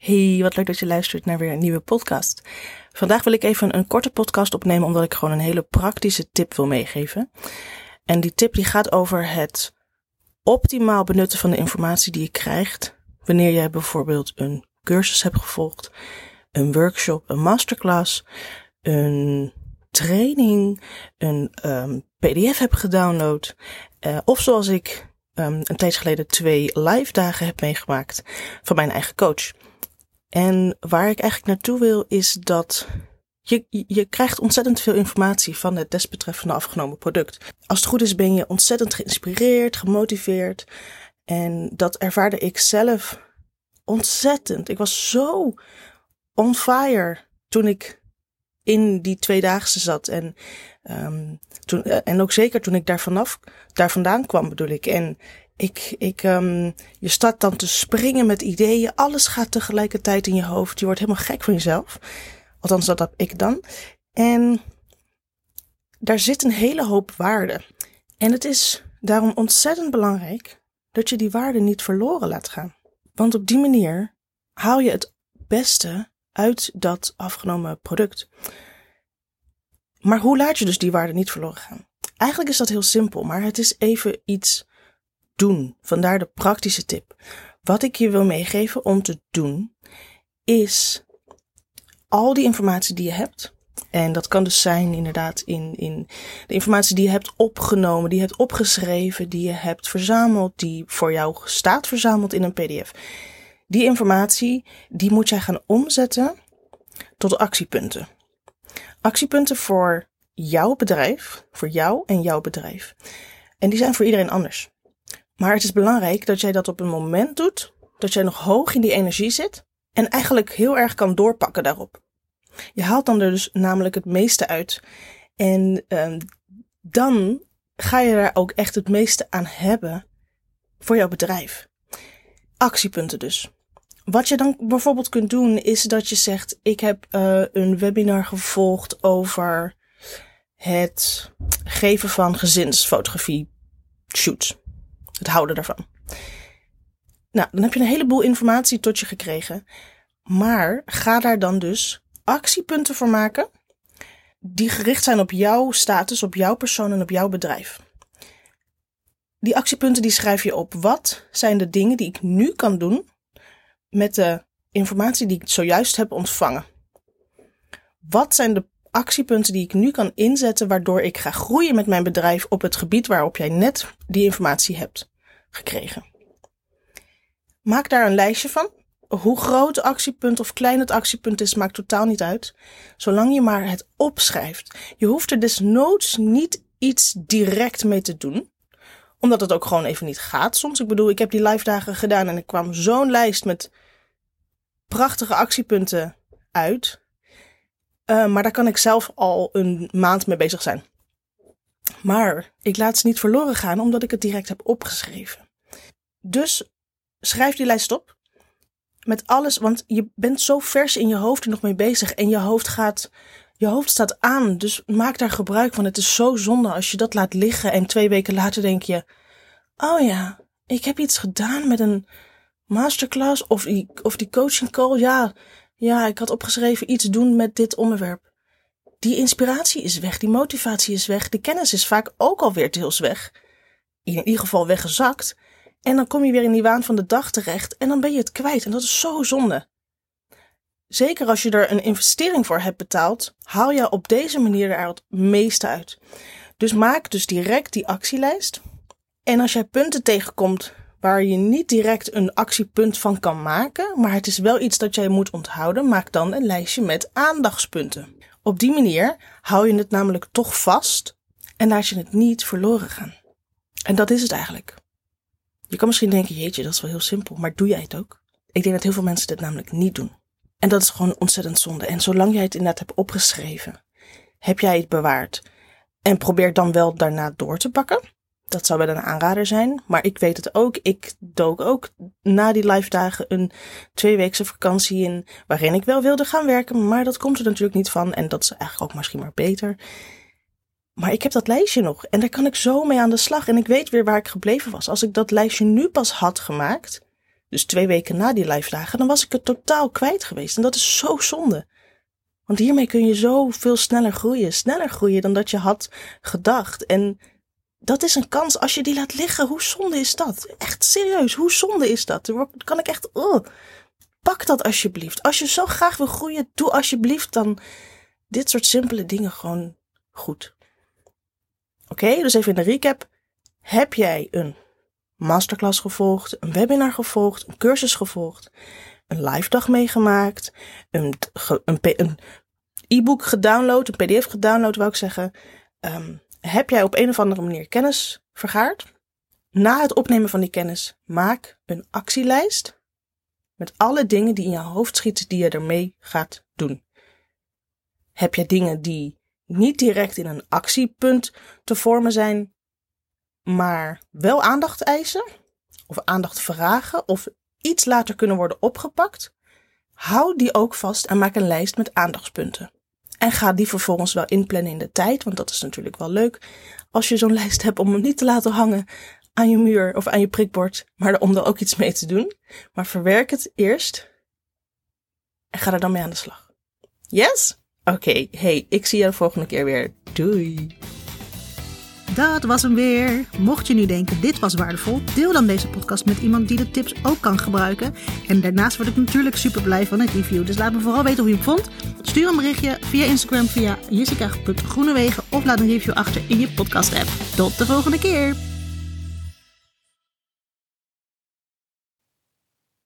Hey, wat leuk dat je luistert naar weer een nieuwe podcast. Vandaag wil ik even een korte podcast opnemen omdat ik gewoon een hele praktische tip wil meegeven. En die tip die gaat over het optimaal benutten van de informatie die je krijgt wanneer jij bijvoorbeeld een cursus hebt gevolgd, een workshop, een masterclass, een training, een um, PDF hebt gedownload, uh, of zoals ik um, een tijd geleden twee live dagen heb meegemaakt van mijn eigen coach. En waar ik eigenlijk naartoe wil is dat je, je krijgt ontzettend veel informatie van het desbetreffende afgenomen product. Als het goed is ben je ontzettend geïnspireerd, gemotiveerd. En dat ervaarde ik zelf ontzettend. Ik was zo on fire toen ik in die tweedaagse zat. En, um, toen, eh, en ook zeker toen ik daar vanaf, daar vandaan kwam bedoel ik. En ik, ik, um, je staat dan te springen met ideeën. Alles gaat tegelijkertijd in je hoofd. Je wordt helemaal gek van jezelf. Althans, dat heb ik dan. En daar zit een hele hoop waarde. En het is daarom ontzettend belangrijk dat je die waarde niet verloren laat gaan. Want op die manier haal je het beste uit dat afgenomen product. Maar hoe laat je dus die waarde niet verloren gaan? Eigenlijk is dat heel simpel, maar het is even iets doen. Vandaar de praktische tip. Wat ik je wil meegeven om te doen, is al die informatie die je hebt. En dat kan dus zijn inderdaad in, in de informatie die je hebt opgenomen, die je hebt opgeschreven, die je hebt verzameld, die voor jou staat verzameld in een PDF. Die informatie, die moet jij gaan omzetten tot actiepunten. Actiepunten voor jouw bedrijf, voor jou en jouw bedrijf. En die zijn voor iedereen anders. Maar het is belangrijk dat jij dat op een moment doet dat jij nog hoog in die energie zit en eigenlijk heel erg kan doorpakken daarop. Je haalt dan er dus namelijk het meeste uit. En uh, dan ga je er ook echt het meeste aan hebben voor jouw bedrijf. Actiepunten dus. Wat je dan bijvoorbeeld kunt doen is dat je zegt: Ik heb uh, een webinar gevolgd over het geven van gezinsfotografie shoots. Het houden daarvan. Nou, dan heb je een heleboel informatie tot je gekregen. Maar ga daar dan dus actiepunten voor maken die gericht zijn op jouw status, op jouw persoon en op jouw bedrijf. Die actiepunten die schrijf je op. Wat zijn de dingen die ik nu kan doen met de informatie die ik zojuist heb ontvangen? Wat zijn de actiepunten die ik nu kan inzetten waardoor ik ga groeien met mijn bedrijf op het gebied waarop jij net die informatie hebt gekregen? Maak daar een lijstje van hoe groot het actiepunt of klein het actiepunt is, maakt totaal niet uit. Zolang je maar het opschrijft. Je hoeft er desnoods niet iets direct mee te doen. Omdat het ook gewoon even niet gaat soms. Ik bedoel, ik heb die live dagen gedaan en ik kwam zo'n lijst met prachtige actiepunten uit. Uh, maar daar kan ik zelf al een maand mee bezig zijn. Maar ik laat ze niet verloren gaan omdat ik het direct heb opgeschreven. Dus schrijf die lijst op met alles, want je bent zo vers in je hoofd er nog mee bezig en je hoofd gaat, je hoofd staat aan. Dus maak daar gebruik van. Het is zo zonde als je dat laat liggen en twee weken later denk je, oh ja, ik heb iets gedaan met een masterclass of die, of die coaching call. Ja, ja, ik had opgeschreven iets doen met dit onderwerp. Die inspiratie is weg, die motivatie is weg, de kennis is vaak ook alweer deels weg. In ieder geval weggezakt. En dan kom je weer in die waan van de dag terecht en dan ben je het kwijt. En dat is zo zonde. Zeker als je er een investering voor hebt betaald, haal je op deze manier er het meeste uit. Dus maak dus direct die actielijst. En als jij punten tegenkomt waar je niet direct een actiepunt van kan maken, maar het is wel iets dat jij moet onthouden, maak dan een lijstje met aandachtspunten. Op die manier hou je het namelijk toch vast en laat je het niet verloren gaan. En dat is het eigenlijk. Je kan misschien denken, jeetje, dat is wel heel simpel, maar doe jij het ook? Ik denk dat heel veel mensen dit namelijk niet doen. En dat is gewoon ontzettend zonde. En zolang jij het inderdaad hebt opgeschreven, heb jij het bewaard. En probeer dan wel daarna door te pakken. Dat zou wel een aanrader zijn. Maar ik weet het ook. Ik dook ook na die live dagen een tweeweekse vakantie in. Waarin ik wel wilde gaan werken. Maar dat komt er natuurlijk niet van. En dat is eigenlijk ook misschien maar beter. Maar ik heb dat lijstje nog en daar kan ik zo mee aan de slag. En ik weet weer waar ik gebleven was. Als ik dat lijstje nu pas had gemaakt, dus twee weken na die live dagen, dan was ik het totaal kwijt geweest. En dat is zo zonde. Want hiermee kun je zo veel sneller groeien. Sneller groeien dan dat je had gedacht. En dat is een kans als je die laat liggen. Hoe zonde is dat? Echt serieus, hoe zonde is dat? Kan ik echt. Oh, pak dat alsjeblieft. Als je zo graag wil groeien, doe alsjeblieft dan dit soort simpele dingen gewoon goed. Oké, dus even in de recap. Heb jij een masterclass gevolgd, een webinar gevolgd, een cursus gevolgd, een live dag meegemaakt, een, e-book gedownload, een pdf gedownload wou ik zeggen. Um, heb jij op een of andere manier kennis vergaard? Na het opnemen van die kennis, maak een actielijst met alle dingen die in je hoofd schieten die je ermee gaat doen. Heb je dingen die niet direct in een actiepunt te vormen zijn, maar wel aandacht eisen, of aandacht vragen, of iets later kunnen worden opgepakt? Hou die ook vast en maak een lijst met aandachtspunten. En ga die vervolgens wel inplannen in de tijd, want dat is natuurlijk wel leuk als je zo'n lijst hebt om hem niet te laten hangen aan je muur of aan je prikbord, maar om er ook iets mee te doen. Maar verwerk het eerst en ga er dan mee aan de slag. Yes? Oké, hey, ik zie je de volgende keer weer. Doei! Dat was hem weer. Mocht je nu denken dit was waardevol, deel dan deze podcast met iemand die de tips ook kan gebruiken. En daarnaast word ik natuurlijk super blij van een review. Dus laat me vooral weten hoe je hem vond. Stuur een berichtje via Instagram via jessica.groenewegen of laat een review achter in je podcast app. Tot de volgende keer.